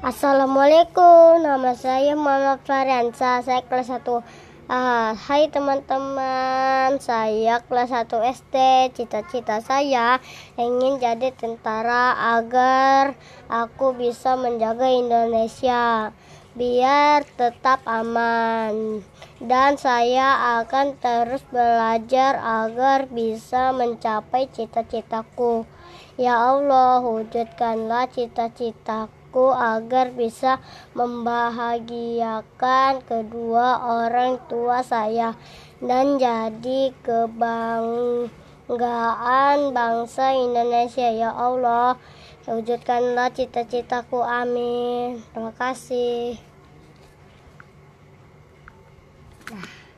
Assalamualaikum, nama saya Muhammad Fariansa, saya kelas 1 Ah, hai teman-teman, saya kelas 1 SD. Cita-cita saya ingin jadi tentara agar aku bisa menjaga Indonesia biar tetap aman. Dan saya akan terus belajar agar bisa mencapai cita-citaku. Ya Allah, wujudkanlah cita-citaku aku agar bisa membahagiakan kedua orang tua saya dan jadi kebanggaan bangsa Indonesia. Ya Allah wujudkanlah cita-citaku. Amin. Terima kasih. Yeah.